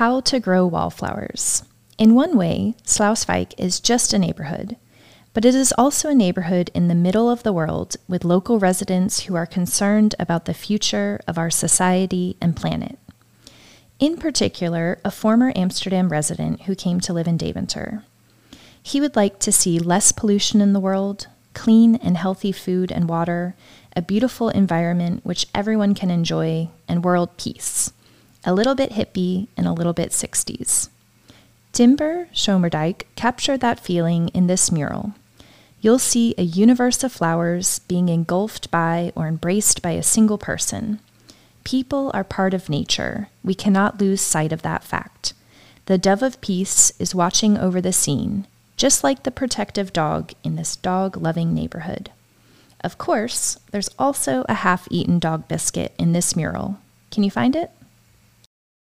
How to grow wallflowers. In one way, Sluiswijk is just a neighborhood, but it is also a neighborhood in the middle of the world with local residents who are concerned about the future of our society and planet. In particular, a former Amsterdam resident who came to live in Deventer. He would like to see less pollution in the world, clean and healthy food and water, a beautiful environment which everyone can enjoy, and world peace. A little bit hippie and a little bit 60s. Timber Schomerdijk captured that feeling in this mural. You'll see a universe of flowers being engulfed by or embraced by a single person. People are part of nature. We cannot lose sight of that fact. The dove of peace is watching over the scene, just like the protective dog in this dog loving neighborhood. Of course, there's also a half eaten dog biscuit in this mural. Can you find it?